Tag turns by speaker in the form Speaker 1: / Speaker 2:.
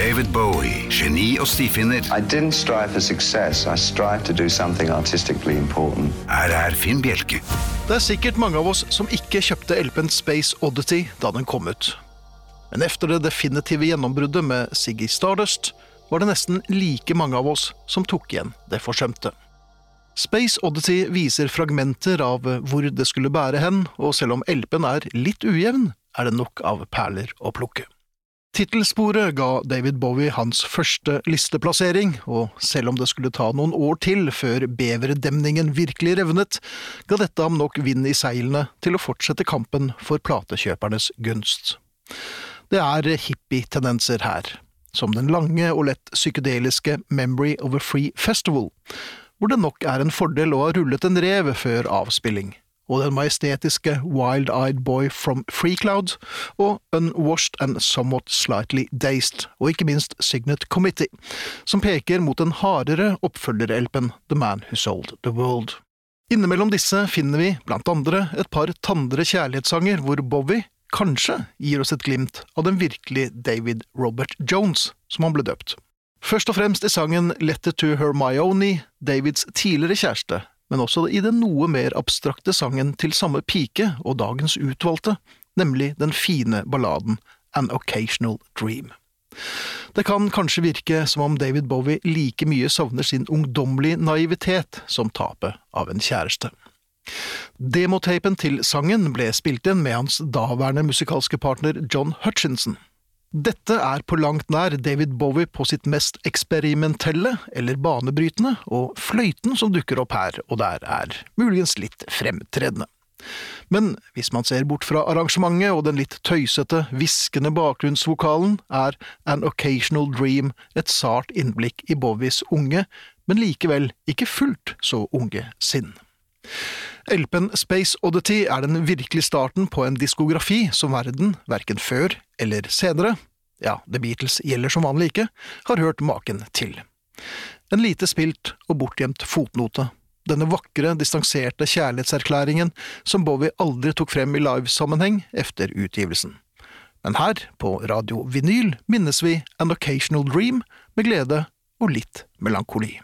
Speaker 1: David Bowie, geni og stifinner.
Speaker 2: I didn't strive for success. I strived to do something artistically important.
Speaker 1: Her er Finn Bjelke.
Speaker 3: Det er sikkert mange av oss som ikke kjøpte LP-en Space Oddity da den kom ut. Men efter det definitive gjennombruddet med Siggy Stardust, var det nesten like mange av oss som tok igjen det forsømte. Space Oddity viser fragmenter av hvor det skulle bære hen, og selv om LP-en er litt ujevn, er det nok av perler å plukke. Tittelsporet ga David Bowie hans første listeplassering, og selv om det skulle ta noen år til før beverdemningen virkelig revnet, ga dette ham nok vind i seilene til å fortsette kampen for platekjøpernes gunst. Det er hippie-tendenser her, som den lange og lett psykedeliske Memory of a Free Festival, hvor det nok er en fordel å ha rullet en rev før avspilling, og den majestetiske Wild-Eyed Boy from Freecloud og Unwashed and Somewhat Slightly Dazed, og ikke minst Signet Committee, som peker mot den hardere oppfølger-LP-en The Man Who Sold The World. Innimellom disse finner vi, blant andre, et par tandre kjærlighetssanger hvor Bowie kanskje gir oss et glimt av den virkelige David Robert Jones, som han ble døpt. Først og fremst i sangen Letter to Hermione, Davids tidligere kjæreste, men også i den noe mer abstrakte sangen til samme pike og dagens utvalgte, nemlig den fine balladen An Occasional Dream. Det kan kanskje virke som om David Bowie like mye savner sin ungdommelige naivitet som tapet av en kjæreste. Demotapen til sangen ble spilt inn med hans daværende musikalske partner John Hutchinson. Dette er på langt nær David Bowie på sitt mest eksperimentelle eller banebrytende, og fløyten som dukker opp her og der er muligens litt fremtredende. Men hvis man ser bort fra arrangementet og den litt tøysete, hviskende bakgrunnsvokalen, er An Occasional Dream et sart innblikk i Bowies unge, men likevel ikke fullt så unge sinn. LP-en Space Oddity er den virkelige starten på en diskografi som verden, verken før eller senere, ja, The Beatles gjelder som vanlig ikke, har hørt maken til. En lite spilt og bortgjemt fotnote, denne vakre, distanserte kjærlighetserklæringen som Bowie aldri tok frem i livesammenheng efter utgivelsen. Men her, på Radio Vinyl, minnes vi An Occasional Dream med glede og litt melankoli.